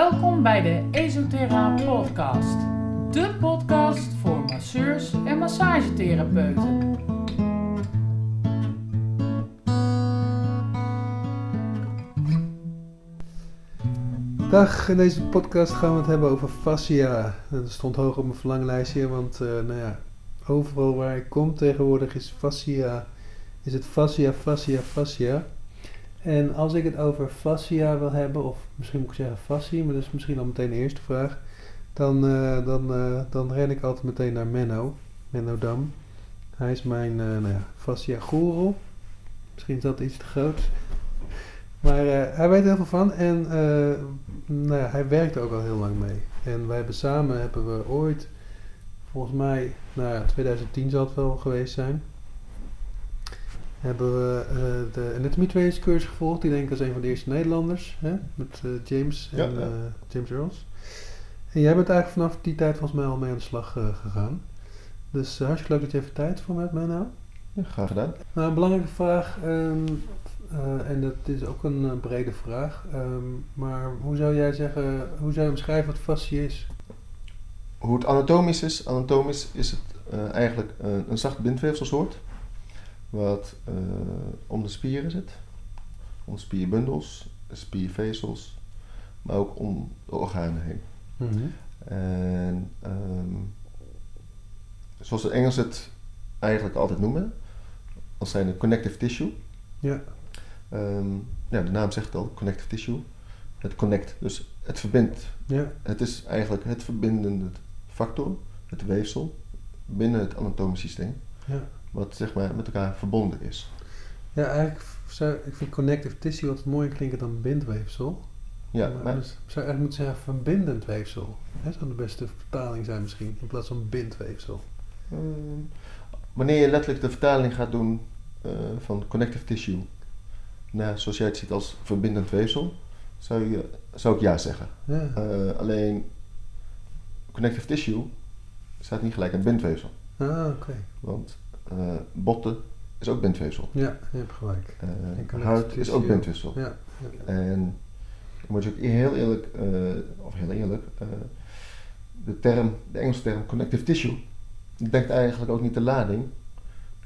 Welkom bij de Esoterra Podcast. De podcast voor masseurs en massagetherapeuten. Dag, in deze podcast gaan we het hebben over fascia. Dat stond hoog op mijn verlanglijstje, want uh, nou ja, overal waar ik kom tegenwoordig is fascia, is het fascia, fascia, fascia. En als ik het over fascia wil hebben, of misschien moet ik zeggen fascie, maar dat is misschien al meteen de eerste vraag, dan, uh, dan, uh, dan ren ik altijd meteen naar Menno, Menno Dam. Hij is mijn nou ja, fascia guru. Misschien is dat iets te groot. Maar uh, hij weet heel veel van en uh, nou ja, hij werkt er ook al heel lang mee. En wij hebben samen, hebben we ooit, volgens mij, nou ja, 2010 zal het wel geweest zijn, hebben we uh, de Anatomy Trainers cursus gevolgd. Die denk ik als een van de eerste Nederlanders, hè? met James en ja, ja. James Earls. En jij bent eigenlijk vanaf die tijd volgens mij al mee aan de slag gegaan. Dus hartstikke leuk dat je even tijd voor me hebt, nou. Ja, graag gedaan. Nou, een belangrijke vraag, um, uh, en dat is ook een brede vraag. Um, maar hoe zou jij zeggen, hoe zou je omschrijven wat fascie is? Hoe het anatomisch is? Anatomisch is het eigenlijk een, een zacht bindweefselsoort. Wat om de spieren zit. Om de spierbundels, spiervezels. Maar ook om de organen heen. Mm -hmm. En um, zoals de Engels het eigenlijk altijd noemen. Als zijn de connective tissue. Ja. Um, ja, de naam zegt het al, connective tissue. Het connect, dus het verbindt. Ja. Het is eigenlijk het verbindende factor, het weefsel, binnen het anatomisch systeem. Ja. Wat zeg maar met elkaar verbonden is. Ja, eigenlijk zou, ik vind connective tissue wat mooier klinken dan bindweefsel. Ja, maar, maar dus, zou eigenlijk moeten zeggen verbindend weefsel. Dat zou de beste vertaling zijn misschien, in plaats van bindweefsel. Um, wanneer je letterlijk de vertaling gaat doen uh, van connective tissue nou, zoals jij het ziet als verbindend weefsel, zou, je, zou ik ja zeggen. Ja. Uh, alleen connective tissue staat niet gelijk aan bindweefsel. Ah, oké. Okay. Want uh, botten is ook bindweefsel. Ja, je hebt gelijk. Uh, huid is ook bindweefsel. Ja. ja. En dan moet je ook heel eerlijk, of heel eerlijk, de term, de Engelse term connective tissue, denkt eigenlijk ook niet de lading.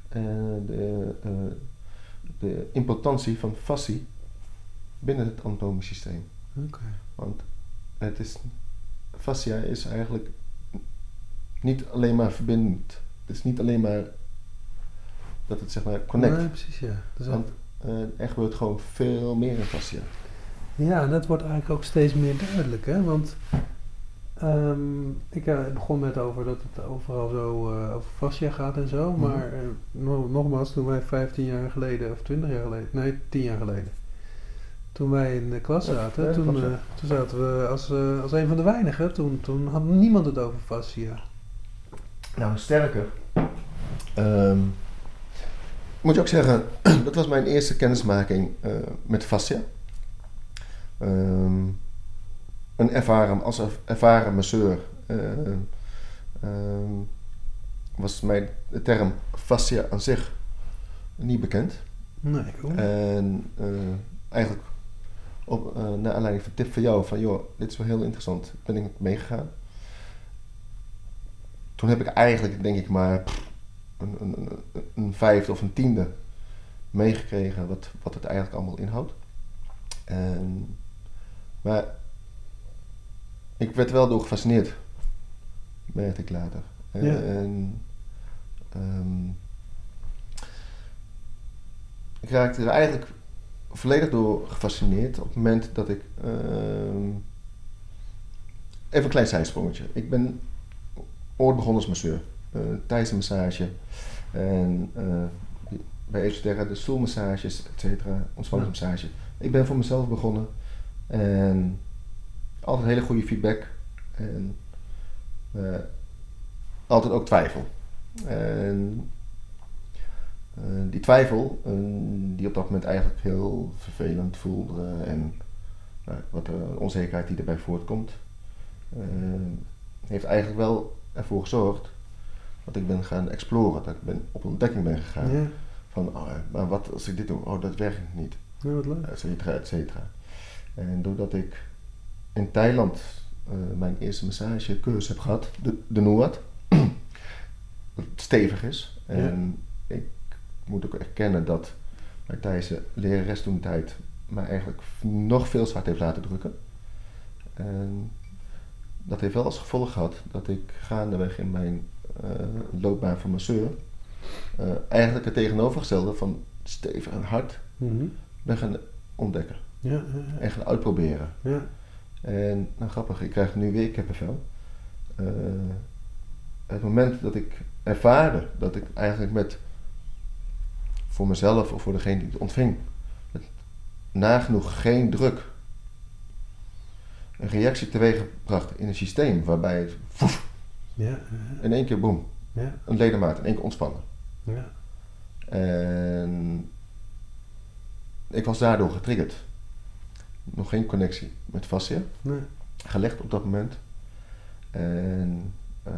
de, de importantie van fascie binnen het anatomisch systeem. Okay. Want het is, fascia is eigenlijk niet alleen maar verbindend. Het is niet alleen maar dat het zeg maar connect. Nee, precies, ja. Dus Want er gebeurt gewoon veel meer in fascia. Ja, en dat wordt eigenlijk ook steeds meer duidelijk, hè? Want um, ik uh, begon net over dat het overal zo uh, over fascia gaat en zo, mm -hmm. maar uh, nogmaals, toen wij 15 jaar geleden, of 20 jaar geleden, nee, 10 jaar geleden, toen wij in de klas zaten, ja, toen, toen zaten we als, als een van de weinigen, toen, toen had niemand het over fascia. Nou, sterker. Um, moet je ook zeggen, dat was mijn eerste kennismaking met fascia. Um, een ervaren, als ervaren masseur uh, uh, was mij de term fascia aan zich niet bekend. Nee, cool. En uh, eigenlijk op, naar aanleiding van tip van jou van joh, dit is wel heel interessant, ben ik meegegaan. Toen heb ik eigenlijk denk ik maar een, een, een vijfde of een tiende meegekregen wat, wat het eigenlijk allemaal inhoudt. En, maar ik werd wel door gefascineerd, merkte ik later. Ja. En, um, ik raakte er eigenlijk volledig door gefascineerd op het moment dat ik. Um, even een klein zijsprongetje. Ik ben ooit begonnen als masseur. Uh, tijdens een massage. En uh, bij Esoterra de stoelmassages, et cetera, ontspanningsmassage. Ik ben voor mezelf begonnen. En altijd hele goede feedback. En uh, altijd ook twijfel. En uh, die twijfel, uh, die op dat moment eigenlijk heel vervelend voelde en wat de onzekerheid die erbij voortkomt, heeft eigenlijk wel ervoor gezorgd dat ik ben gaan exploren, dat ik ben op ontdekking ben gegaan. Ja. Van, oh, maar wat als ik dit doe? Oh, dat werkt niet. Ja, wat leuk. Et cetera, et cetera. En doordat ik in Thailand eh, mijn eerste massagecursus heb gehad, de, de Nuat. dat stevig is. En ik moet ook erkennen dat mijn Thaise lerares toen tijd mij eigenlijk nog veel zwaar heeft laten drukken. En dat heeft wel als gevolg gehad dat ik gaandeweg in mijn uh, loopbaan van masseur uh, eigenlijk het tegenovergestelde van stevig en hard Mhm. ben gaan ontdekken Ja, ja, ja. en gaan uitproberen. ja. En nou grappig, ik krijg nu weer kippenvel. Eh het moment dat ik ervaarde dat ik eigenlijk met voor mezelf of voor degene die het ontving, met nagenoeg geen druk een reactie teweeggebracht in een systeem waarbij het Ja, in één keer boem, ja, een ledemaat in één keer ontspannen. ja. En ik was daardoor getriggerd. Nog geen connectie met fascia. Nee. gelegd op dat moment. En eh,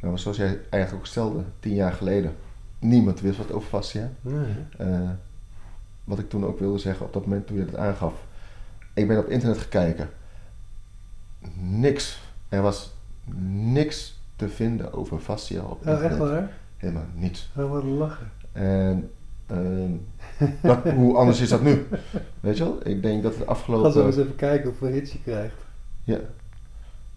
nou, maar zoals jij eigenlijk ook stelde, tien jaar geleden, niemand wist wat over fascia. Nee. Eh, wat ik toen ook wilde zeggen op dat moment toen je het aangaf. Ik ben op internet gekeken. Niks. Er was niks te vinden over fascia op Oh, internet. echt waar? Helemaal niets. Oh, wat lachen. En ehm, dat, hoe anders is dat nu? Weet je wel? Ik denk dat het Ga zo afgelopen... eens even kijken hoeveel hits je krijgt. Ja.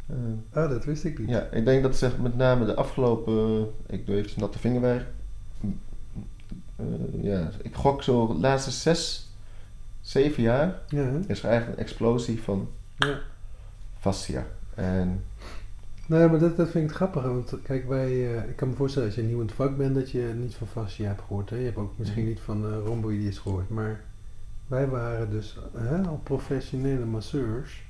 Eh, Oh, dat wist ik niet. Ja, ik denk dat zeg, met name de afgelopen, ik doe even natte vingerwerk. Eh, ja, ik gok zo de laatste zes, zeven jaar Ja, is er eigenlijk een explosie van ja. fascia. En Nee, maar dat, dat vind ik het grappig. Want kijk, wij, eh, ik kan me voorstellen als je nieuw in het vak bent dat je niet van fascia hebt gehoord. Hè? Je hebt ook misschien Mhm. niet van uh, rhomboïdes gehoord. Maar wij waren dus hè, al professionele masseurs.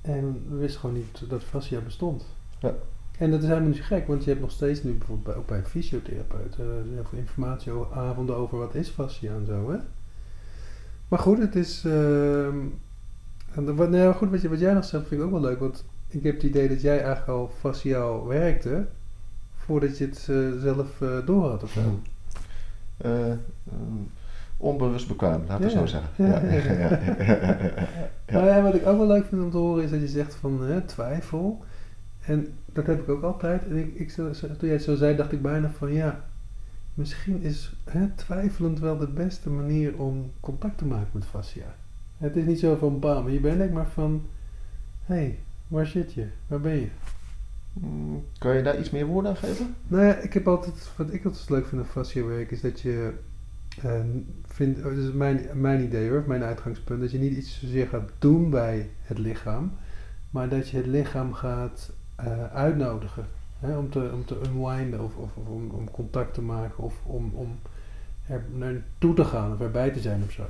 En we wisten gewoon niet dat fascia bestond. Ja. En dat is helemaal niet gek, want je hebt nog steeds nu bijvoorbeeld bij, ook bij fysiotherapeuten uh, heel veel informatie over avonden over wat is fascia en zo. Hè? Maar goed, het is. wat, nou, goed, wat, je, wat jij nog zegt vind ik ook wel leuk. Want ik heb het idee dat jij eigenlijk al fasciaal werkte voordat je het eh, zelf eh door had of zo. eh, ehm, onbewust bekwaam, laten we Ja. zo zeggen. Ja, Ja. Nou wat ik ook wel leuk vind om te horen is dat je zegt van hè, twijfel. En dat heb ik ook altijd. En ik, ik, toen jij het zo zei, dacht ik bijna van ja, misschien is hè, twijfelend wel de beste manier om contact te maken met fascia. Het is niet zo van bam, hier ben ik, maar van hé, hey, waar zit je? Waar ben je? Mm, Kan je daar iets meer woorden aan geven? Nou ja, ik heb altijd, wat ik altijd leuk vind aan fascia werk is dat je eh, vindt, oh, dat is mijn, mijn idee hoor, mijn uitgangspunt, dat je niet iets zozeer gaat doen bij het lichaam, maar dat je het lichaam gaat eh, uitnodigen hè, om, te, om te unwinden of, of, of om, om contact te maken of om, om er naartoe te gaan of erbij te zijn of zo.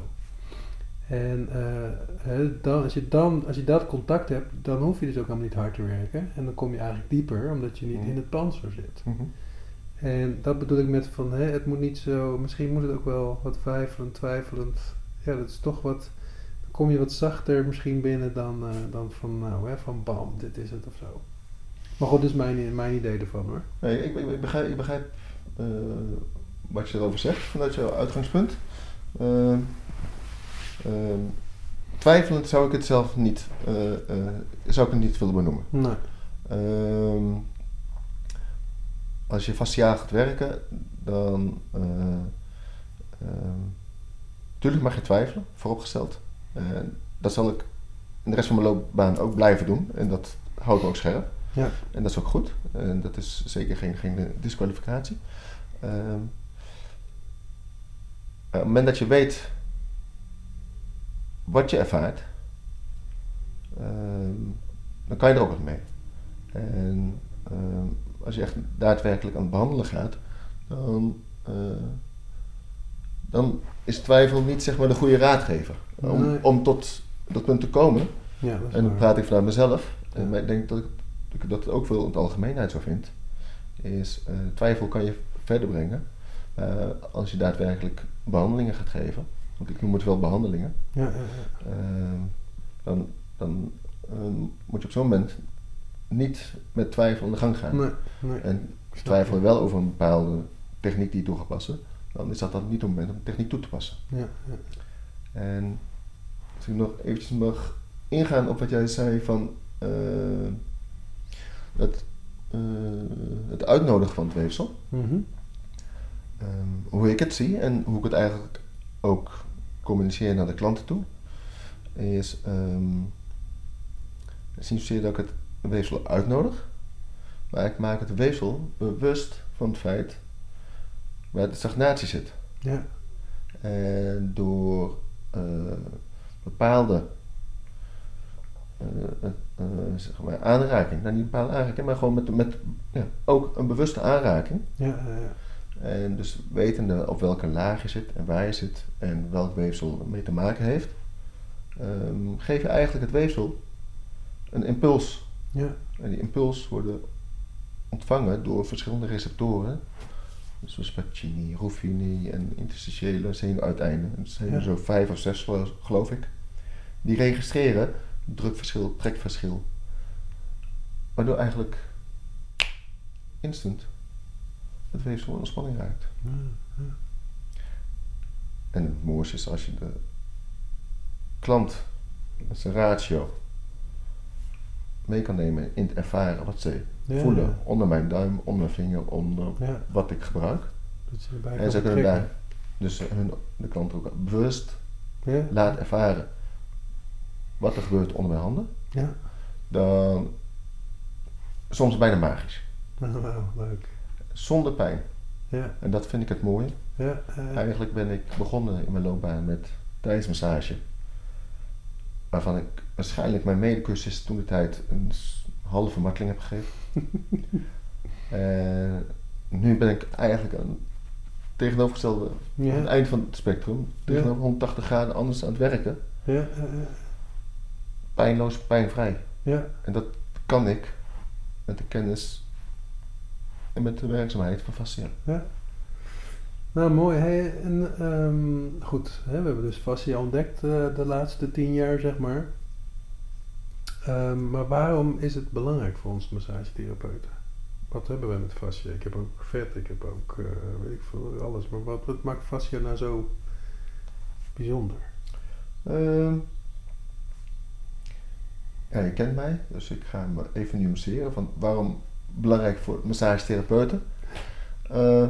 En eh, hè, dan, als, je dan, als je dat contact hebt, dan hoef je dus ook helemaal niet hard te werken. En dan kom je eigenlijk dieper, omdat je niet Mhm. in het panzer zit. Mhm. En dat bedoel ik met van, hè, het moet niet zo, misschien moet het ook wel wat weifelend, twijfelend. Ja, dat is toch wat, dan kom je wat zachter misschien binnen dan, eh, dan van, nou, hè, van bam, dit is het of zo. Maar goed, dit is mijn, mijn idee ervan hoor. Nee, ik, ik, ik begrijp, ik begrijp eh, wat je erover zegt vanuit jouw uitgangspunt. Ehm, ehm, twijfelend zou ik het zelf niet, eh, eh, zou ik het niet willen benoemen. Nee. Ehm, als je fasciaal gaat werken, dan. eh ehm, tuurlijk mag je twijfelen, vooropgesteld. Dat zal ik in de rest van mijn loopbaan ook blijven doen. En dat houdt me ook scherp. Ja. En dat is ook goed. En dat is zeker geen, geen disqualificatie. Ehm, op het moment dat je weet wat je ervaart, ehm, dan kan je er ook wat mee. En ehm, als je echt daadwerkelijk aan het behandelen gaat, dan, eh, dan is twijfel niet zeg maar de goede raadgever. Om, Nee. om tot dat punt te komen, Ja, en dan praat ik vanuit mezelf, en ik denk dat ik, dat ook wel in de algemeenheid zo vind, is eh, twijfel kan je verder brengen eh, als je daadwerkelijk behandelingen gaat geven. Want ik noem het wel behandelingen. Ja, ja, ja. Ehm, dan dan ehm, moet je op zo'n moment niet met twijfel aan de gang gaan. Nee, nee. En twijfel je wel over een bepaalde techniek die je toe gaat passen, dan is dat dan niet het moment om de techniek toe te passen. Ja, ja. En als ik nog eventjes mag ingaan op wat jij zei van eh, het, eh, het uitnodigen van het weefsel. Mhm. Ehm, hoe ik het zie en hoe ik het eigenlijk ook communiceer naar de klanten toe, is um, het is niet zozeer dat ik het weefsel uitnodig, maar ik maak het weefsel bewust van het feit waar de stagnatie zit. Ja. En door eh, bepaalde zeg maar aanraking, nou niet bepaalde aanraking, maar gewoon met, met ja, ook een bewuste aanraking. Ja. En dus wetende op welke laag je zit en waar je zit en welk weefsel mee te maken heeft, um, geef je eigenlijk het weefsel een impuls. Ja. En die impuls worden ontvangen door verschillende receptoren. Dus zoals Pacini, Ruffini en interstitiële zenuwuiteinden. Het zijn er zo vijf of zes geloof ik. Die registreren drukverschil, trekverschil. Waardoor eigenlijk instant het weefsel in ontspanning raakt. Ja, ja. En het mooiste is als je de klant met zijn ratio mee kan nemen in het ervaren wat ze Ja, voelen onder mijn duim, onder mijn vinger, onder Ja, wat ik gebruik. dat erbij En ze kunnen daar dus hun, de klant ook bewust Ja, laat ervaren wat er gebeurt onder mijn handen. ja. Dan soms bijna magisch. Nou, leuk. Zonder pijn. Ja, En dat vind ik het mooie. ja, Eigenlijk ben ik begonnen in mijn loopbaan met tijdsmassage. Waarvan ik waarschijnlijk mijn medecursist toen de tijd een halve marteling heb gegeven. en nu ben ik eigenlijk aan tegenovergestelde, ja, aan het eind van het spectrum, tegenover 180 graden anders aan het werken. ja, Pijnloos, pijnvrij. ja, En dat kan ik met de kennis en met de werkzaamheid van fascia. ja. Nou, mooi. Hey, en, ehm, goed, hè, we hebben dus fascia ontdekt eh, de laatste tien jaar, zeg maar. Ehm, maar waarom is het belangrijk voor ons massagetherapeuten? Wat hebben wij met fascia? Ik heb ook vet, ik heb ook, eh, weet ik veel, alles. Maar wat, wat maakt fascia nou zo bijzonder? Ehm, ja, je kent mij, dus ik ga hem even nuanceren van waarom belangrijk voor massagetherapeuten. Eh,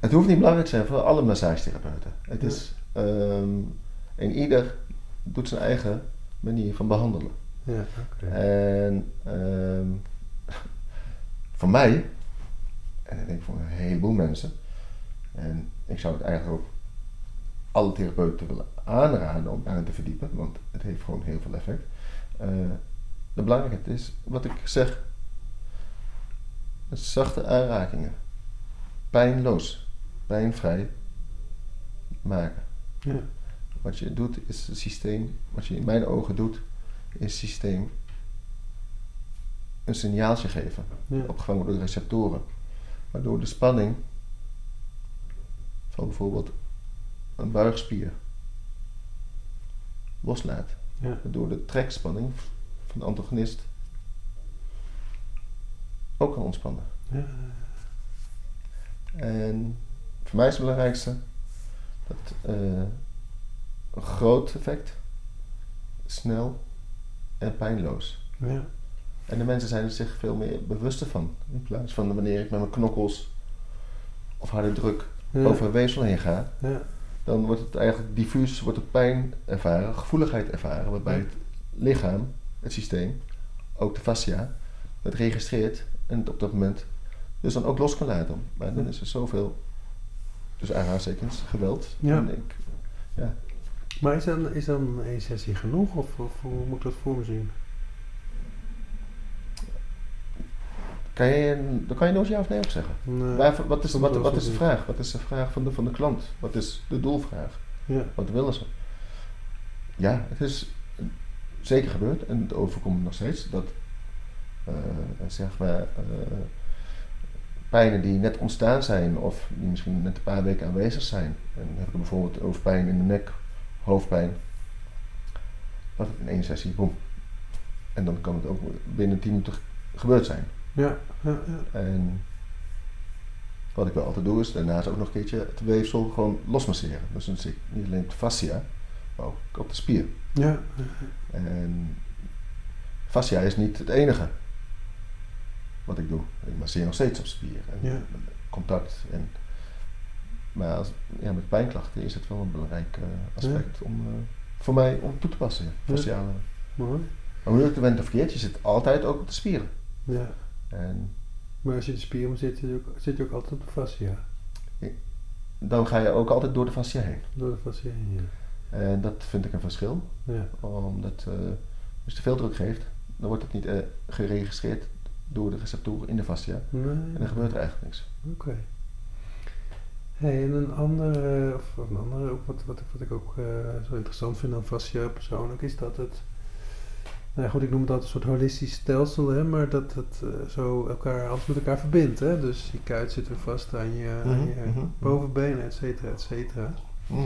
het hoeft niet belangrijk te zijn voor alle massagetherapeuten. Het is, ehm, en ieder doet zijn eigen manier van behandelen. Ja. En ehm, voor mij, en ik denk voor een heleboel mensen, en ik zou het eigenlijk ook alle therapeuten willen aanraden om aan te verdiepen, want het heeft gewoon heel veel effect. Eh, de belangrijkheid is, wat ik zeg, zachte aanrakingen, pijnloos, pijnvrij maken. Ja, Wat je doet is het systeem, wat je in mijn ogen doet, is het systeem een signaaltje geven, ja, opgevangen door de receptoren, waardoor de spanning van bijvoorbeeld een buigspier loslaat, ja, waardoor de trekspanning van de antagonist ook kan ontspannen. ja, En voor mij is het belangrijkste dat eh, een groot effect, snel en pijnloos. ja, En de mensen zijn er zich veel meer bewuster van. In plaats van wanneer ik met mijn knokkels of harde druk over een weefsel heen ga, ja, dan wordt het eigenlijk diffuus, wordt er pijn ervaren, gevoeligheid ervaren, waarbij het lichaam, het systeem, ook de fascia, het registreert en het op dat moment dus dan ook los kan laten. Maar dan is er zoveel, dus aanhalingstekens, geweld. Ja. En ik, ja. Maar is dan, is dan één sessie genoeg of, of hoe moet ik dat voor me zien? Kan je, dan kan je nooit ja of nee op zeggen. Nee. Waar- wat, is, wat, is de vraag? Wat is de vraag van de, van de klant? Wat is de doelvraag? Ja, Wat willen ze? Ja, het is zeker gebeurd en het overkomt nog steeds dat eh, zeg maar eh, pijnen die net ontstaan zijn of die misschien net een paar weken aanwezig zijn. En dan heb ik bijvoorbeeld over pijn in de nek, hoofdpijn. Dat in één sessie, boem. En dan kan het ook binnen 10 minuten gebeurd zijn. Ja, ja, ja. En wat ik wel altijd doe is daarnaast ook nog een keertje het weefsel gewoon losmasseren. Dus dan zit niet alleen op de fascia, maar ook op de spier. Ja. En fascia is niet het enige wat ik doe. Ik masseer nog steeds op spier en Ja. contact. En, maar als, ja, met pijnklachten is het wel een belangrijk eh, aspect om, eh, voor mij om toe te passen. Fasciale. Mooi. Maar hoe je het went of verkeerd, je zit altijd ook op de spieren. Ja. En Maar als je de spier zit, zit je ook, zit je ook altijd op de fascia. dan ga je ook altijd door de fascia heen. Door de fascia heen, ja. En dat vind ik een verschil. Ja. Omdat eh, als je te veel druk geeft, dan wordt het niet eh, geregistreerd door de receptoren in de fascia. Nee. En dan gebeurt er eigenlijk niks. Oké. Hey, en een andere, of een andere, ook wat, wat, ik- wat ik ook eh, zo interessant vind aan fascia persoonlijk, is dat het, nou ja, goed, ik noem het altijd een soort holistisch stelsel, hè, maar dat het eh, zo elkaar, alles met elkaar verbindt. Hè? Dus je kuit zit weer vast aan je, aan Mhm, je mhm. bovenbenen, et cetera, et cetera. Mhm.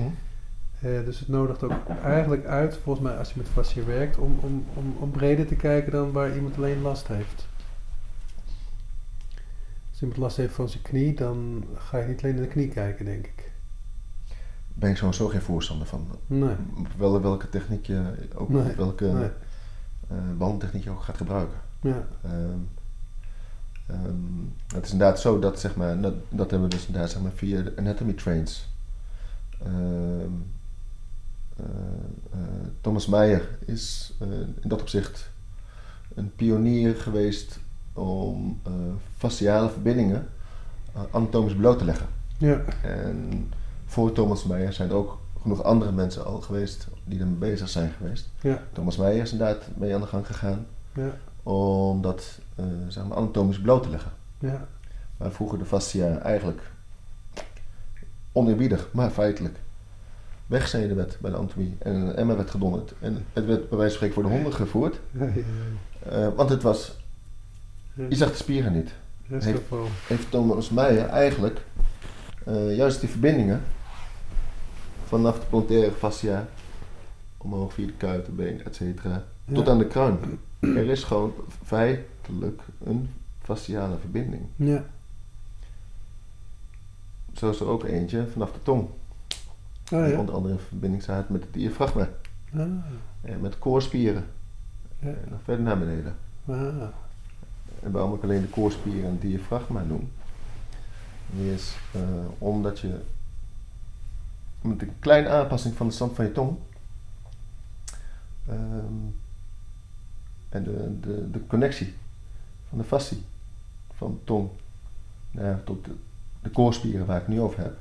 Eh, dus het nodigt ook eigenlijk uit, volgens mij, als je met fascia werkt, om, om, om, om breder te kijken dan waar iemand alleen last heeft. Als iemand last heeft van zijn knie, dan ga je niet alleen naar de knie kijken, denk ik. Ben ik sowieso geen voorstander van. Nee. Wel, welke techniek je ook, Nee, welke nee. Eh, behandeltechniek ook gaat gebruiken. Ja, Ehm, ehm, het is inderdaad zo dat, zeg maar, dat, dat hebben we dus inderdaad zeg maar, via de anatomy trains. Ehm, eh, eh, Thomas Meijer is eh, in dat opzicht een pionier geweest om eh fasciale verbindingen anatomisch bloot te leggen. ja, En voor Thomas Meijer zijn er ook genoeg andere mensen al geweest die ermee bezig zijn geweest. ja, Thomas Meijer is inderdaad mee aan de gang gegaan ja, om dat eh, zeg maar anatomisch bloot te leggen. ja, Waar vroeger de fascia eigenlijk oneerbiedig, maar feitelijk weggesneden werd bij de anatomie en een emmer werd gedonderd. En het werd bij wijze van spreken voor de honden gevoerd, eh, want het was, je zag de spieren niet. Restgeval. Heeft Thomas Meijer eigenlijk eh, juist die verbindingen vanaf de plantaire fascia omhoog via de kuit, de been, et cetera, tot aan de kruin. Er is gewoon feitelijk een fasciale verbinding. Ja, Zo is er ook eentje vanaf de tong. ah Die ja. onder andere in verbinding staat met het diafragma. Ah, En met koorspieren. ja. En nog verder naar beneden. Ah, En waarom ik alleen de koorspieren en het diafragma noem, is eh, omdat je met een kleine aanpassing van de stand van je tong ehm, en de, de, de connectie van de fascie van de tong tot de, de koorspieren waar ik het nu over heb.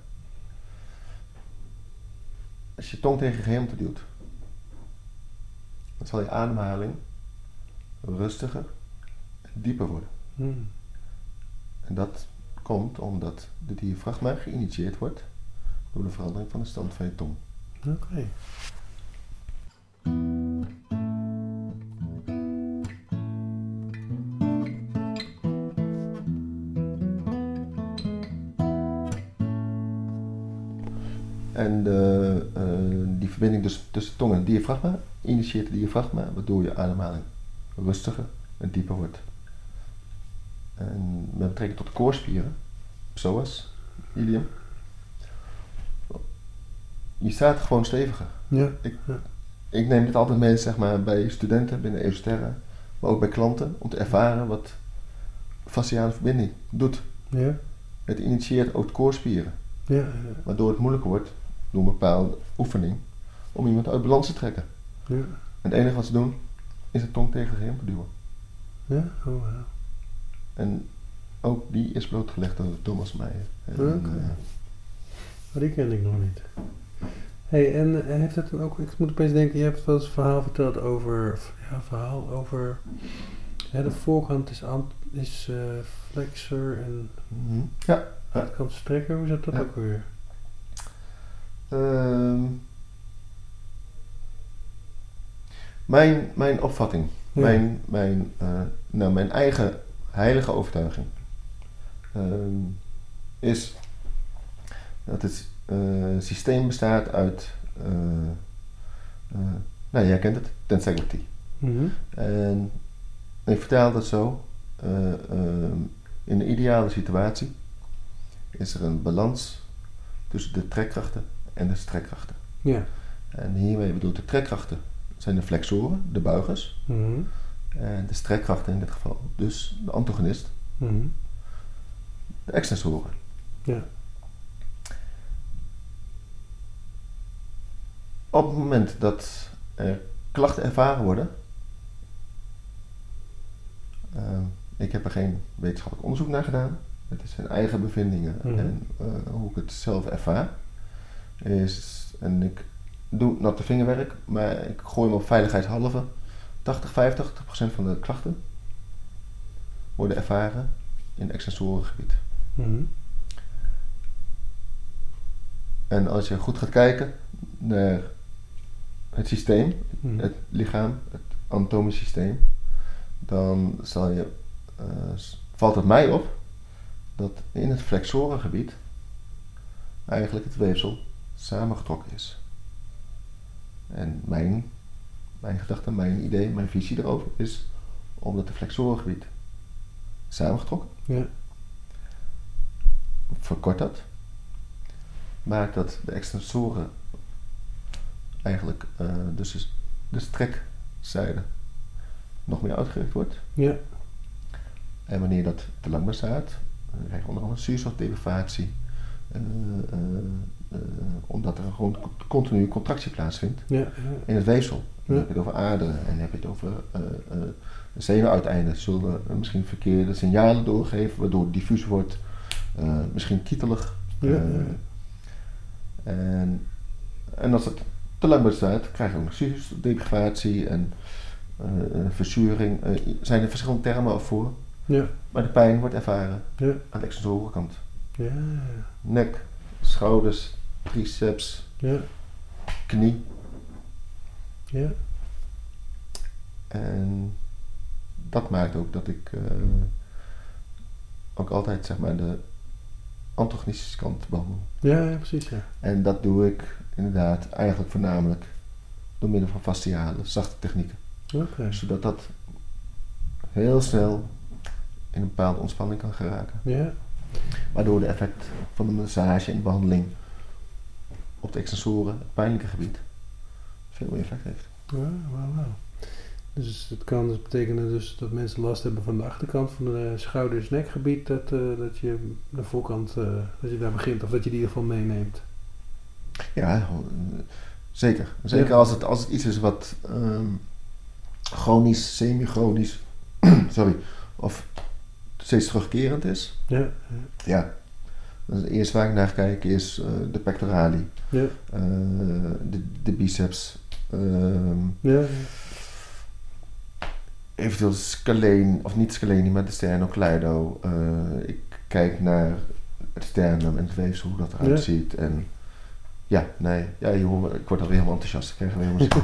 Als je tong tegen gehemelte duwt, dan zal je ademhaling rustiger en dieper worden. hmm. En dat komt omdat de diafragma geïnitieerd wordt door de verandering van de stand van je tong. Oké. En de, eh, die verbinding dus tussen tong en diafragma initieert de diafragma, waardoor je ademhaling rustiger en dieper wordt. En met betrekking tot de koorspieren, psoas, ilium, je staat gewoon steviger. Ja, Ik neem dit altijd mee zeg maar, bij studenten binnen Esoterra, maar ook bij klanten, om te ervaren wat fasciale verbinding doet. ja, Het initieert ook de koorspieren, ja, ja, waardoor het moeilijker wordt door een bepaalde oefening om iemand uit balans te trekken. ja. En het enige wat ze doen is de tong tegen de hemel duwen. ja. Oh, wauw. En ook die is blootgelegd door Thomas Meijer. En, Oké. eh, Oh, die ken ik nog niet. Hey, en heeft het dan ook, ik moet opeens denken, je hebt wel eens een verhaal verteld over, ja, verhaal over, hè, de voorkant is, ant, is eh, flexor en mhm. Ja. achterkant strekker, hoe zat dat Ja. ook weer? Ehm, mijn, mijn opvatting, Ja. mijn, mijn, eh, nou, mijn eigen heilige overtuiging ehm, is dat het systeem bestaat uit, eh, eh, nou jij kent het, tensegrity. Mhm. En ik vertaal dat zo. eh, ehm, in de ideale situatie is er een balans tussen de trekkrachten en de strekkrachten. Ja, En hiermee bedoel ik de trekkrachten. Zijn de flexoren, de buigers. Mhm. En de strekkrachten in dit geval. Dus de antagonist, Mhm. de extensoren. Ja. Op het moment dat er klachten ervaren worden, ehm, ik heb er geen wetenschappelijk onderzoek naar gedaan, het zijn eigen bevindingen Mhm. en eh, hoe ik het zelf ervaar, is, en ik doe natte vingerwerk, maar ik gooi hem op veiligheidshalve, 80, 85 procent van de klachten worden ervaren in extensorengebied. Mhm. En als je goed gaat kijken naar het systeem, Mhm. het lichaam, het anatomisch systeem, dan zal je, eh, valt het mij op dat in het flexorengebied eigenlijk het weefsel samengetrokken is. En mijn, mijn gedachte, mijn idee, mijn visie erover is omdat het flexorengebied samengetrokken, Ja. verkort dat, maakt dat de extensoren eigenlijk eh, dus de strekzijde nog meer uitgericht wordt. Ja. En wanneer dat te lang bestaat, dan krijg je onder andere zuurstofdeprivatie. eh, eh, omdat er gewoon continu contractie plaatsvindt Ja. Ja. in het weefsel. Dan heb je het over aderen en dan heb je het over uh, uh, zenuwuiteinden. Zullen uh, misschien verkeerde signalen doorgeven, waardoor het diffuus wordt, uh, misschien kietelig. Ja, Uh, ja. En, en als het te lang bestaat, krijg je ook nog zuurstofdeprivatie en uh, verzuring. Er zijn er verschillende termen voor. Ja. Maar de pijn wordt ervaren Ja. aan de extensorenkant. Ja. Nek, schouders, triceps, Ja. knie. Ja. En dat maakt ook dat ik uh, ook altijd zeg maar de antagonistische kant behandel. Ja, ja, precies ja. En dat doe ik inderdaad eigenlijk voornamelijk door middel van fasciale, zachte technieken. Okay. Zodat dat heel snel in een bepaalde ontspanning kan geraken. Ja. Waardoor de effect van de massage en de behandeling op de extensoren, het pijnlijke gebied, veel meer effect heeft. Ja, wauw, wauw. Dus het kan dus betekenen dus dat mensen last hebben van de achterkant van de schouders nekgebied, dat, uh, dat je de voorkant, uh, dat je daar begint of dat je die in ieder geval meeneemt. Ja, zeker. Zeker ja. als, het, als het iets is wat um, chronisch, semi-chronisch, sorry, of steeds terugkerend is. Ja. Ja. ja. Dus het eerste waar ik naar kijk is uh, de pectorali, ja. de, de, biceps. Um, ja. Eventueel scaleen, of niet scaleni, maar de sternocleido. Uh, ik kijk naar het sternum en het weefsel, hoe dat eruit Ja. ziet. En ja, nee, ja, ik word alweer helemaal enthousiast. Ik krijg er helemaal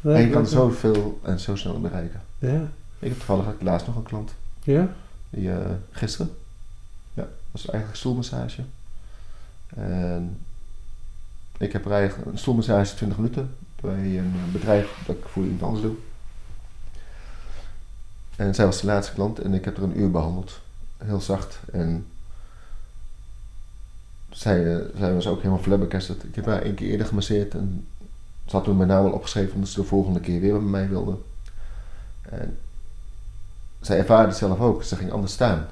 Ja, En je kan zoveel en zo snel bereiken. Ja. Ik heb toevallig ik laatst nog een klant. Ja? Die, eh, gisteren. Ja, dat was eigenlijk stoelmassage. En ik heb eigenlijk een stoelmassage 20 minuten bij een bedrijf dat ik voor iemand anders doe. En zij was de laatste klant en ik heb er een uur behandeld. Heel zacht. En zij, eh, zij was ook helemaal flabbergasted. Ik heb haar één keer eerder gemasseerd en ze had toen mijn naam al opgeschreven omdat ze de volgende keer weer bij mij wilde. En zij ervaarde het zelf ook. Ze ging anders staan.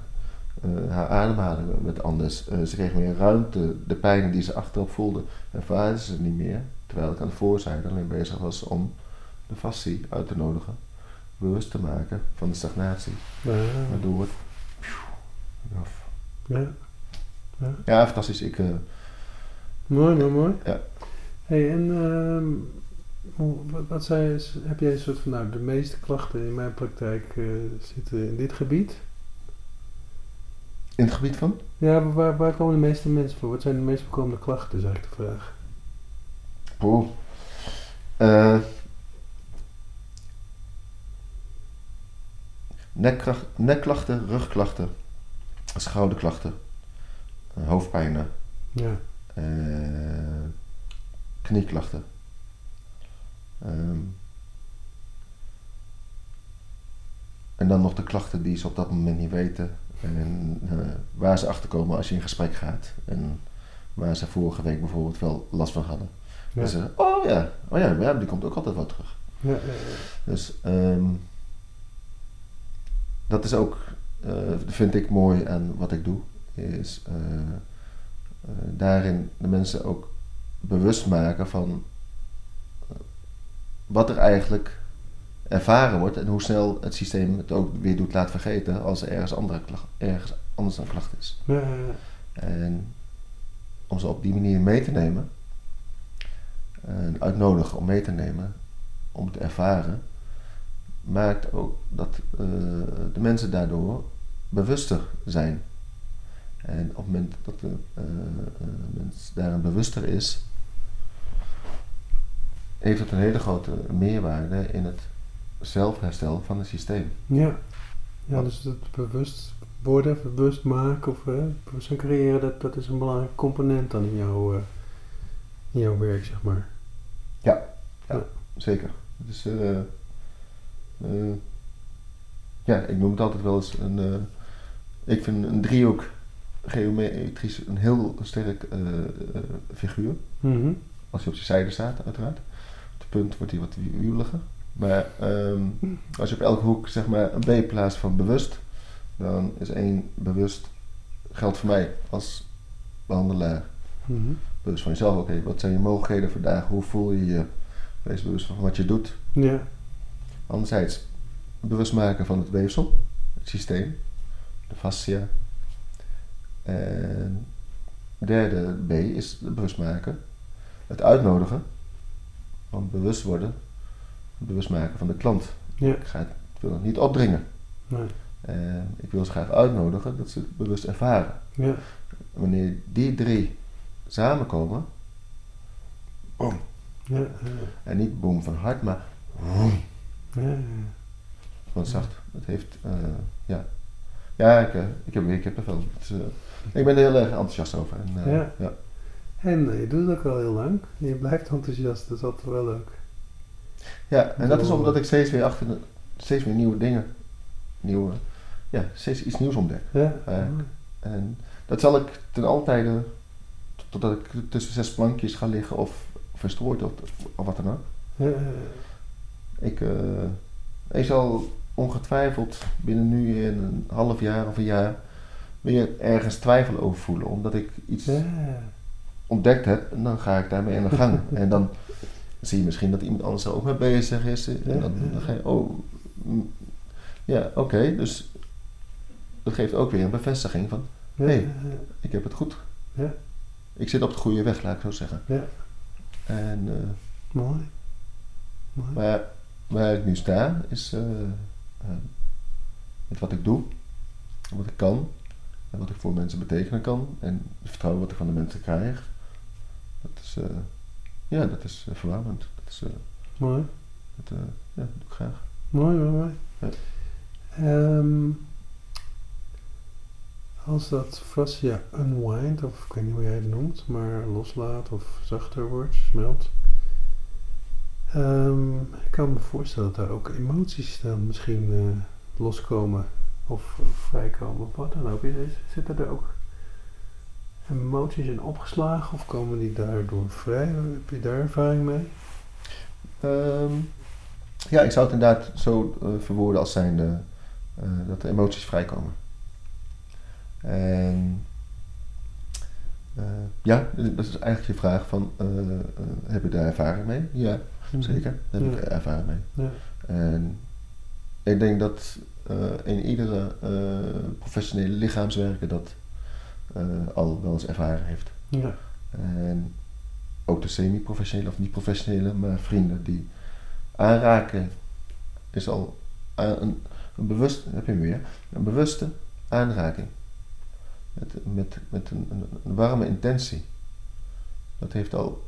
Eh, haar ademhaling werd anders. Eh, ze kreeg meer ruimte. De pijnen die ze achterop voelde, ervaarde ze niet meer. Terwijl ik aan de voorzijde alleen bezig was om de fascie uit te nodigen. Bewust te maken van de stagnatie. Ja. Waardoor het... af. Ja. Ja, fantastisch. Ik, eh, Mooi, mooi, mooi. Ja. Hey, en ehm, hoe- wat, zei je, heb jij een soort van, nou, de meeste klachten in mijn praktijk eh, zitten in dit gebied? in het gebied van? Ja, waar, waar komen de meeste mensen voor? Wat zijn de meest voorkomende klachten, is eigenlijk de vraag. Oeh. Eh, nekklachten, rugklachten, schouderklachten, eh, hoofdpijnen, Ja. eh, knieklachten. Ehm, en dan nog de klachten die ze op dat moment niet weten. En eh, waar ze achter komen als je in gesprek gaat. En waar ze vorige week bijvoorbeeld wel last van hadden. Ja. En ze zeggen, oh ja, oh ja, die komt ook altijd wel terug. Ja, ja, ja. Dus ehm, dat is ook, eh, vind ik mooi aan wat ik doe, is eh, eh, daarin de mensen ook bewust maken van wat er eigenlijk ervaren wordt en hoe snel het systeem het ook weer doet laten vergeten als er ergens, andere klacht, ergens anders een klacht is. Ja, ja, ja. En om ze op die manier mee te nemen, en uitnodigen om mee te nemen, om te ervaren, maakt ook dat eh, de mensen daardoor bewuster zijn. En op het moment dat de eh, mens daarin bewuster is, heeft het een hele grote meerwaarde in het zelfherstel van het systeem. Ja. ja, dus het bewust worden, bewust maken of hè, bewustzijn creëren, dat, dat is een belangrijke component dan in jouw, in jouw werk, zeg maar. Zeker. Het is, eh, ja, ik noem het altijd wel eens een. eh, ik vind een driehoek geometrisch een heel sterk eh, figuur. Mhm. Als hij op zijn zijde staat, uiteraard. Op het punt wordt hij wat wiebeliger. Maar ehm, als je op elke hoek zeg maar een B plaatst van bewust, dan is één bewust, geldt voor mij als behandelaar. Mhm. Bewust van jezelf, oké, wat zijn je mogelijkheden vandaag? Hoe voel je je? Wees bewust van wat je doet. Ja, Anderzijds, bewust maken van het weefsel, het systeem, de fascia. En derde B is bewust maken, het uitnodigen, van bewust worden, bewust maken van de klant. ja, Ik, ga het, ik wil het niet opdringen. nee. En ik wil ze graag uitnodigen dat ze het bewust ervaren. ja, Wanneer die drie samenkomen, boom. ja, ja, En niet boom van hard, maar boom. Ja. Wat zacht. Het heeft, eh, ja. Ja, ik, eh, ik heb weer kippenvel. Het eh, ik ben er heel erg enthousiast over. En, Ja. ja. En je doet het ook al heel lang. Je blijft enthousiast, dat is altijd wel leuk. Ja, en dat is omdat ik steeds weer achter de, steeds weer nieuwe dingen, nieuwe, ja, steeds iets nieuws ontdek. Ja. En dat zal ik ten alle tijde, totdat ik tussen zes plankjes ga liggen of verstrooid of, of wat dan ook. ja, Ik, eh, ik zal ongetwijfeld binnen nu in een half jaar of een jaar weer ergens twijfel over voelen. Omdat ik iets ja. ontdekt heb en dan ga ik daarmee aan de gang. en dan zie je misschien dat iemand anders er ook mee bezig is. En Ja, dan, ga je, oh, mm, ja, oké. dus dat geeft ook weer een bevestiging van, Hey. ik heb het goed. Ja. Ik zit op de goede weg, laat ik zo zeggen. Ja. En, eh, mooi. Mooi. maar waar ik nu sta, is eh, eh, met wat ik doe, wat ik kan, en wat ik voor mensen betekenen kan, en het vertrouwen wat ik van de mensen krijg. Dat is, eh, ja, dat is uh, verwarmend. Dat is, Mooi. dat, ja, dat doe ik graag. Mooi, mooi, mooi. Ja. Ehm, als dat fascia unwind, of ik weet niet hoe jij het noemt, maar loslaat of zachter wordt, smelt. Ehm, ik kan me voorstellen dat daar ook emoties dan misschien eh, loskomen of, of vrijkomen of wat dan ook. Is- Zitten er ook emoties in opgeslagen of komen die daardoor vrij? Heb je daar ervaring mee? Ehm, ja, ik zou het inderdaad zo eh, verwoorden als zijnde eh, dat de emoties vrijkomen. En eh, ja, dat is eigenlijk je vraag van, heb je daar ervaring mee? Ja, zeker. Daar heb ik ervaring mee. Ja. En ik denk dat eh, in iedere eh, professionele lichaamswerker dat eh, al wel eens ervaren heeft. Ja. En ook de semi-professionele of niet-professionele, maar vrienden die aanraken is al een, een bewust, heb je weer, een bewuste aanraking. Met, met, met een, een warme intentie. Dat heeft al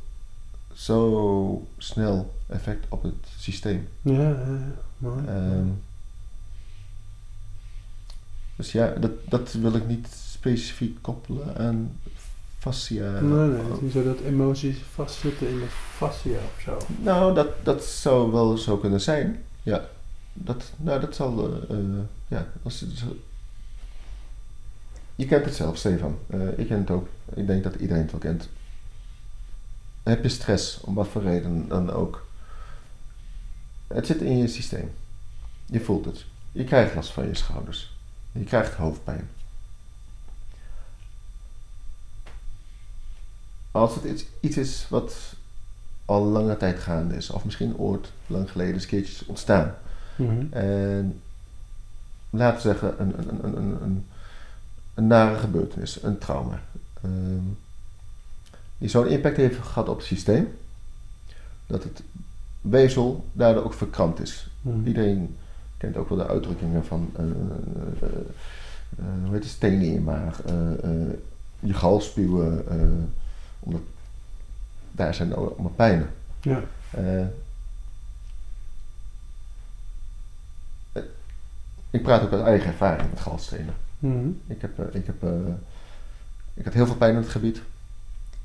zo snel effect op het systeem. Ja, ja, mooi. Ehm, dus ja, dat, dat wil ik niet specifiek koppelen aan fascia. nee, nee, het is niet zo dat emoties vastzitten in de fascia of zo. Nou, dat, dat zou wel zo kunnen zijn. Ja. Dat, nou, dat zal. eh, eh, ja, als het je kent het zelf, Stefan. Eh, ik ken het ook. Ik denk dat iedereen het wel kent. Heb je stress, om wat voor reden dan ook. Het zit in je systeem. Je voelt het. Je krijgt last van je schouders. Je krijgt hoofdpijn. Als het iets, iets is wat al lange tijd gaande is, of misschien ooit lang geleden eens keertjes ontstaan. Mhm. En laten we zeggen, een, een, een, een, een, een nare gebeurtenis, een trauma. Ehm, die zo'n impact heeft gehad op het systeem, dat het weefsel daardoor ook verkrampt is. Mhm. Iedereen kent ook wel de uitdrukkingen van eh, eh, eh, hoe heet het, stenen in je maag, je galspuwen, eh, omdat daar zijn allemaal pijnen. Ja. Ik praat ook uit eigen ervaring met galstenen. Mhm. Ik, heb, ik, heb, ik had heel veel pijn in het gebied.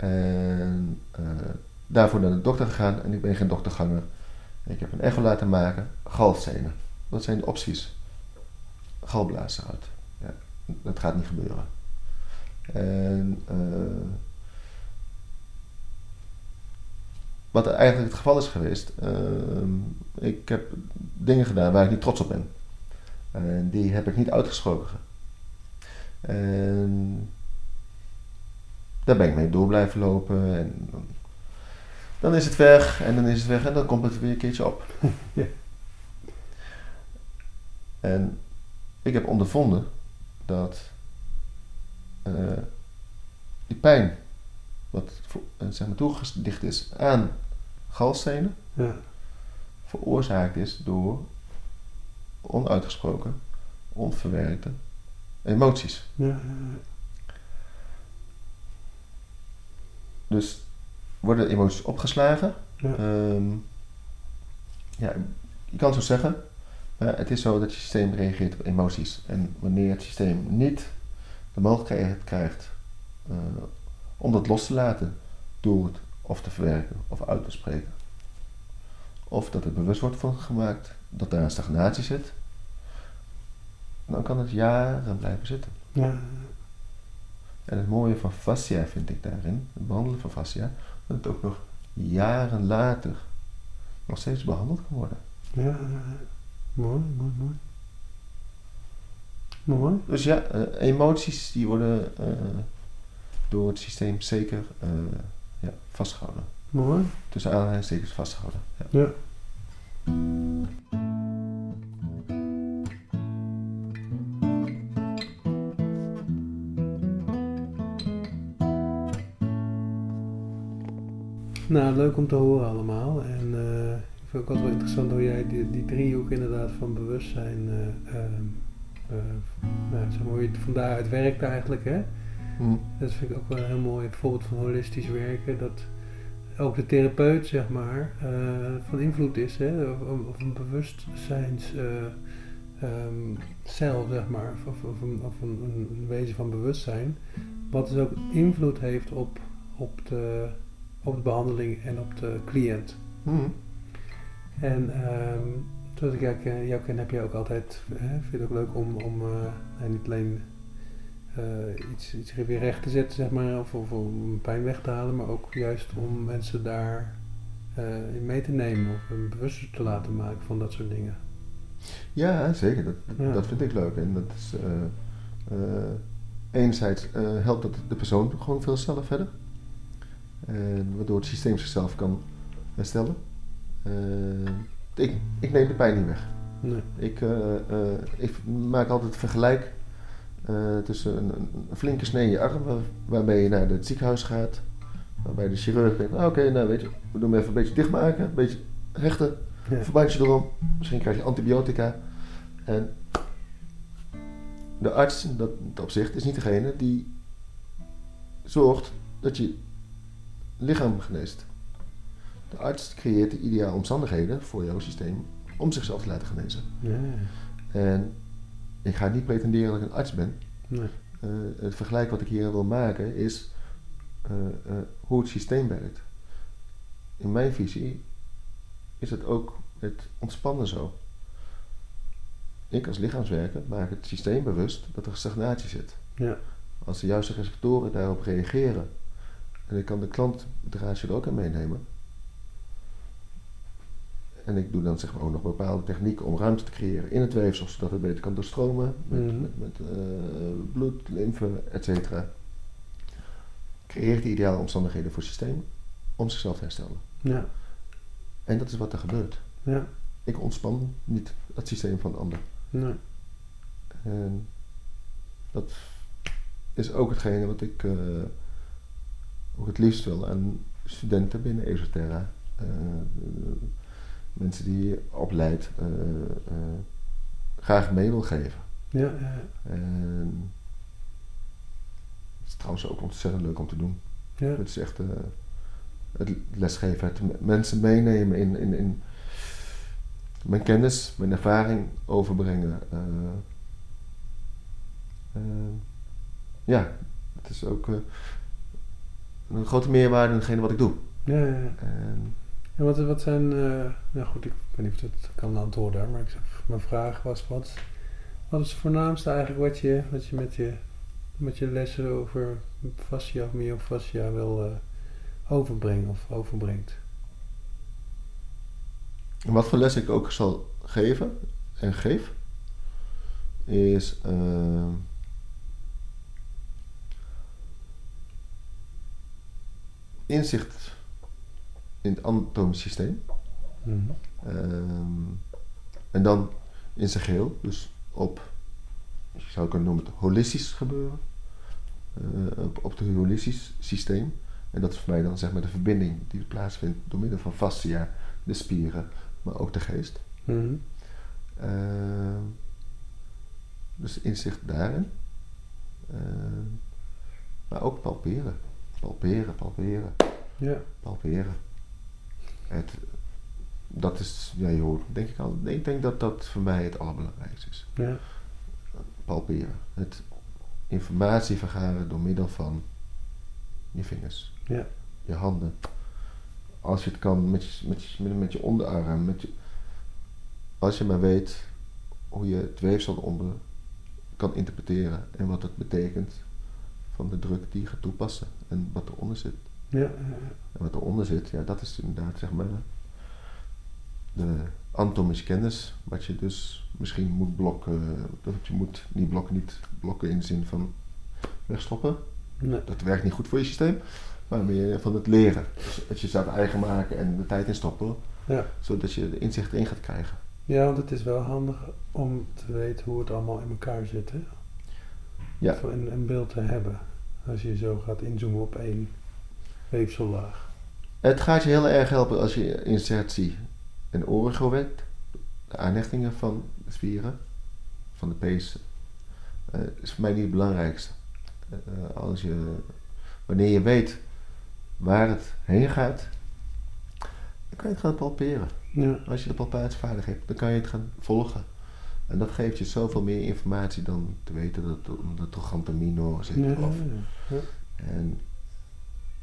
En eh, daarvoor naar de dokter gegaan. En ik ben geen dokterganger. Ik heb een echo laten maken. Galstenen. Wat zijn de opties? Galblazen uit. Ja, dat gaat niet gebeuren. En eh, wat eigenlijk het geval is geweest. ehm, ik heb dingen gedaan waar ik niet trots op ben. En die heb ik niet uitgesproken. En daar ben ik mee door blijven lopen. En dan, dan is het weg en dan is het weg en dan komt het weer een keertje op. Ja. En ik heb ondervonden dat eh, die pijn, wat eh, zeg maar toegedicht is aan galstenen, Ja. veroorzaakt is door onuitgesproken, onverwerkte emoties. Ja. ja, Dus worden emoties opgeslagen. Ja. Ehm, ja, je kan zo zeggen, maar het is zo dat je systeem reageert op emoties. En wanneer het systeem niet de mogelijkheid krijgt eh, om dat los te laten door het of te verwerken of uit te spreken, of dat er bewust wordt van gemaakt dat daar een stagnatie zit, dan kan het jaren blijven zitten. ja. En het mooie van fascia vind ik daarin, het behandelen van fascia, dat het ook nog jaren later nog steeds behandeld kan worden. Ja, ja, ja. Mooi, mooi, mooi. Mooi. Dus ja, eh, emoties die worden eh, door het systeem zeker eh, ja, vastgehouden. Mooi. Tussen aanhalingstekens vastgehouden. Ja. Ja. Nou, leuk om te horen allemaal. En eh, ik vind het ook altijd wel interessant hoe jij die, die driehoek inderdaad van bewustzijn, ehm, eh, nou, zeg maar, hoe je het van daaruit werkt eigenlijk, hè? Hm. Dat vind ik ook wel een heel mooi voorbeeld van holistisch werken. Dat ook de therapeut, zeg maar, van invloed is. Hè? Of, een bewustzijns eh, ehm, cel, zeg maar. Of, of, of een, of een, een wezen van bewustzijn. Wat dus ook invloed heeft op, op, de, op de behandeling en op de cliënt. Hm. En ehm, zoals ik jou ken, jou ken, heb je ook altijd, hè, vind je het ook leuk om, om eh, niet alleen eh, iets, iets weer recht te zetten, zeg maar, of, of om pijn weg te halen, maar ook juist om mensen daar eh, in mee te nemen of een bewuster te laten maken van dat soort dingen. Ja, zeker. Dat, dat- Ja. dat vind ik leuk. En dat is, eh, eh, enerzijds eh, helpt dat de persoon gewoon veel sneller verder. En waardoor het systeem zichzelf kan herstellen. Eh, ik, ik neem de pijn niet weg. Nee. Ik, eh, eh, ik maak altijd een vergelijk eh, tussen een, flinke snee in je arm, waar- waarmee je naar het ziekenhuis gaat. Waarbij de chirurg denkt, nou, oké, nou weet je, we doen hem even een beetje dichtmaken, een beetje hechten, Ja. verbandje erom, misschien krijg je antibiotica. En de arts, dat, dat opzicht, is niet degene die zorgt dat je lichaam geneest. De arts creëert de ideale omstandigheden voor jouw systeem om zichzelf te laten genezen. Ja. En ik ga niet pretenderen dat ik een arts ben. Nee. Eh, het vergelijk wat ik hier wil maken is eh, eh, hoe het systeem werkt. In mijn visie is het ook het ontspannen zo. Ik als lichaamswerker maak het systeem bewust dat er stagnatie zit. Ja. Als de juiste receptoren daarop reageren En ik kan de klantdraadje er ook in meenemen. En ik doe dan zeg maar ook nog bepaalde technieken om ruimte te creëren in het weefsel, zodat het beter kan doorstromen met, Mhm. met, met eh, bloed, lymfe, et cetera. Creëert de ideale omstandigheden voor het systeem om zichzelf te herstellen. Ja, En dat is wat er gebeurt. ja, Ik ontspan niet het systeem van de ander. nee. En dat is ook hetgene wat ik eh, ook het liefst wil aan studenten binnen Esoterra. Eh, mensen die je opleidt, eh, eh, graag mee wil geven. Ja. En het is trouwens ook ontzettend leuk om te doen. ja. Het is echt het lesgeven, het mensen meenemen in, in, in mijn kennis, mijn ervaring overbrengen. ja, het is ook een grote meerwaarde in hetgene wat ik doe. ja, ja. En, En wat, wat zijn, eh, nou goed, ik weet niet of dat kan antwoorden, maar ik zeg, mijn vraag was, wat, wat is het voornaamste eigenlijk wat je, wat je met je, met je lessen over fascia of myofascia wil eh, overbrengen of overbrengt? en wat voor les ik ook zal geven en geef, is eh, inzicht in het anatomisch systeem. Mhm. Ehm, en dan in zijn geheel, dus op, je zou kunnen noemen het holistisch gebeuren. Eh, op, op het holistisch systeem. En dat is voor mij dan zeg maar de verbinding die plaatsvindt door middel van fascia, de spieren, maar ook de geest. Mhm. Ehm, dus inzicht daarin. Ehm, maar ook palperen. Palperen, palperen, Ja, palperen. Het, dat is, ja, je hoort, denk ik al. Ik denk dat dat voor mij het allerbelangrijkste is. ja, Palperen. Het informatie vergaren door middel van je vingers, ja, je handen. Als je het kan met je, met je, met, met je onderarm. Met je, als je maar weet hoe je het weefsel onder kan interpreteren en wat het betekent van de druk die je gaat toepassen en wat eronder zit. ja, En wat eronder zit, ja, dat is inderdaad zeg maar de anatomische kennis, wat je dus misschien moet blokken, dat je moet niet blokken, niet blokken in de zin van wegstoppen. nee, Dat werkt niet goed voor je systeem, maar meer van het leren. Dus het jezelf eigen maken en de tijd in stoppen, ja. zodat je de inzicht erin gaat krijgen. Ja, want het is wel handig om te weten hoe het allemaal in elkaar zit, hè? Ja. Of een beeld te hebben, als je zo gaat inzoomen op één weefsellaag. Het gaat je heel erg helpen als je insertie en origo werkt. De aanhechtingen van de spieren, van de pees, eh, is voor mij niet het belangrijkste. Eh, als je, wanneer je weet waar het heen gaat, dan kan je het gaan palperen. Ja, Als je de palpatievaardig hebt, dan kan je het gaan volgen. En dat geeft je zoveel meer informatie dan te weten dat het om de zit. ja, ja, Of, ja. en,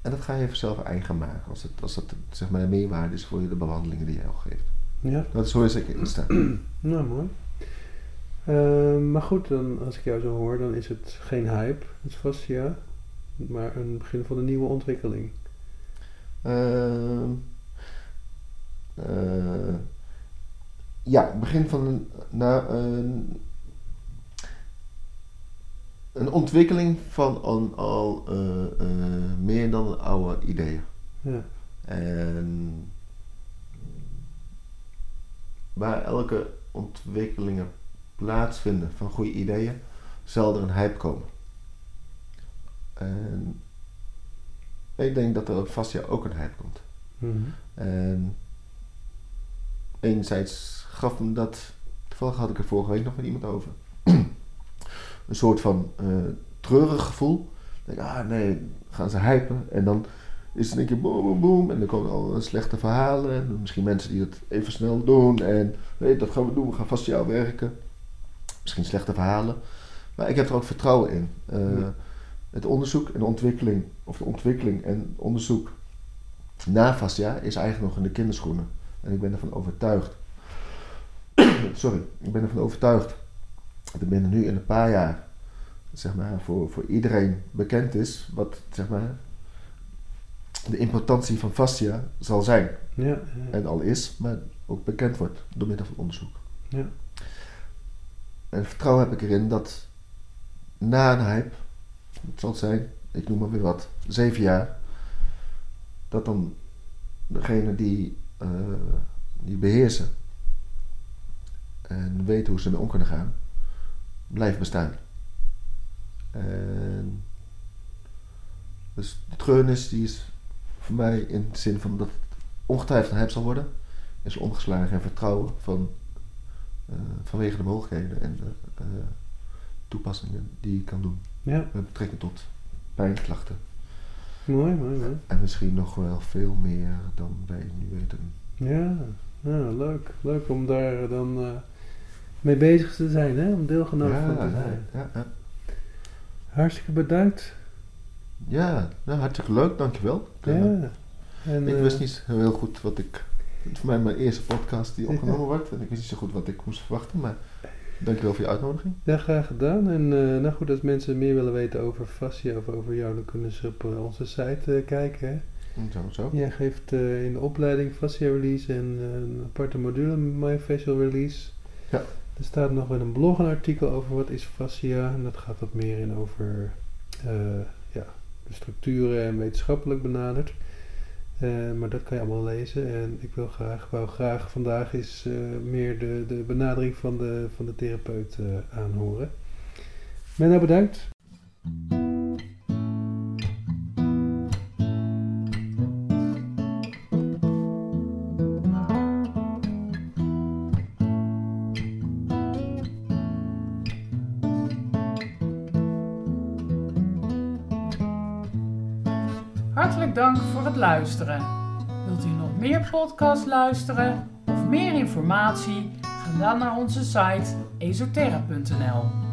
en dat ga je zelf eigen maken. Als het, als het zeg maar een meerwaarde is voor je de behandelingen die jij al geeft. ja. Dat is hoe ik in staan. Nou, mooi. Ehm, maar goed, dan, als ik jou zo hoor, dan is het geen hype, het fascia, maar een begin van een nieuwe ontwikkeling. Ehm, eh, ja, begin van een, een, een ontwikkeling van een, al eh, eh, meer dan oude ideeën. Ja, En waar elke ontwikkelingen plaatsvinden van goede ideeën, zal er een hype komen. En ik denk dat er op Fastia ook een hype komt. Mhm. En enerzijds gaf me dat, toevallig had ik er vorige week nog met iemand over, een soort van eh, treurig gevoel. Ik denk, ah nee, gaan ze hypen en dan is het een keer boom, boom, boom en dan komen al slechte verhalen en misschien mensen die het even snel doen en weet dat gaan we doen, we gaan vast jou werken. Misschien slechte verhalen, maar ik heb er ook vertrouwen in. Eh, Ja. Het onderzoek en de ontwikkeling, of de ontwikkeling en onderzoek na Fastia is eigenlijk nog in de kinderschoenen. En ik ben ervan overtuigd. Sorry, ik ben ervan overtuigd dat er binnen nu in een paar jaar, zeg maar, voor, voor iedereen bekend is wat, zeg maar, de importantie van fascia zal zijn. Ja, ja. En al is, maar ook bekend wordt door middel van onderzoek. Ja. En vertrouwen heb ik erin dat na een hype, het zal zijn, ik noem maar weer wat, zeven jaar, dat dan degene die, eh, die beheersen en weten hoe ze ermee om kunnen gaan, blijven bestaan. En dus de treurnis die is voor mij in de zin van dat het ongetwijfeld een hype zal worden, is omgeslagen in vertrouwen van, eh, vanwege de mogelijkheden en de eh, toepassingen die je kan doen ja. met betrekking tot pijnklachten. Mooi, mooi, mooi. En misschien nog wel veel meer dan wij nu weten. Ja, ja leuk. Leuk om daar dan eh, mee bezig te zijn, hè? Om deelgenoot van te zijn. ja, ja. Hartstikke bedankt. Ja, nou, hartstikke leuk, dankjewel. Ik, eh, Ja. En, ik eh, wist niet heel goed wat ik. Het is voor mij mijn eerste podcast die opgenomen wordt. En ik wist niet zo goed wat ik moest verwachten. Maar dankjewel voor je uitnodiging. Ja, graag gedaan. En eh, nou goed, als mensen meer willen weten over fascia of over jou, dan kunnen ze op eh, onze site eh, kijken. Hè? Zo, zo. Jij geeft eh, in de opleiding fascia release en eh, een aparte module myfacial release. Ja. Er staat nog in een blog een artikel over wat is fascia. En dat gaat wat meer in over eh, ja, de structuren en wetenschappelijk benaderd. Eh, maar dat kan je allemaal lezen. En ik wil graag, wou graag vandaag eens eh, meer de, de benadering van de, van de therapeut aanhoren. Menno, bedankt. Luisteren. Wilt u nog meer podcasts luisteren of meer informatie? Ga dan naar onze site esoterra.nl.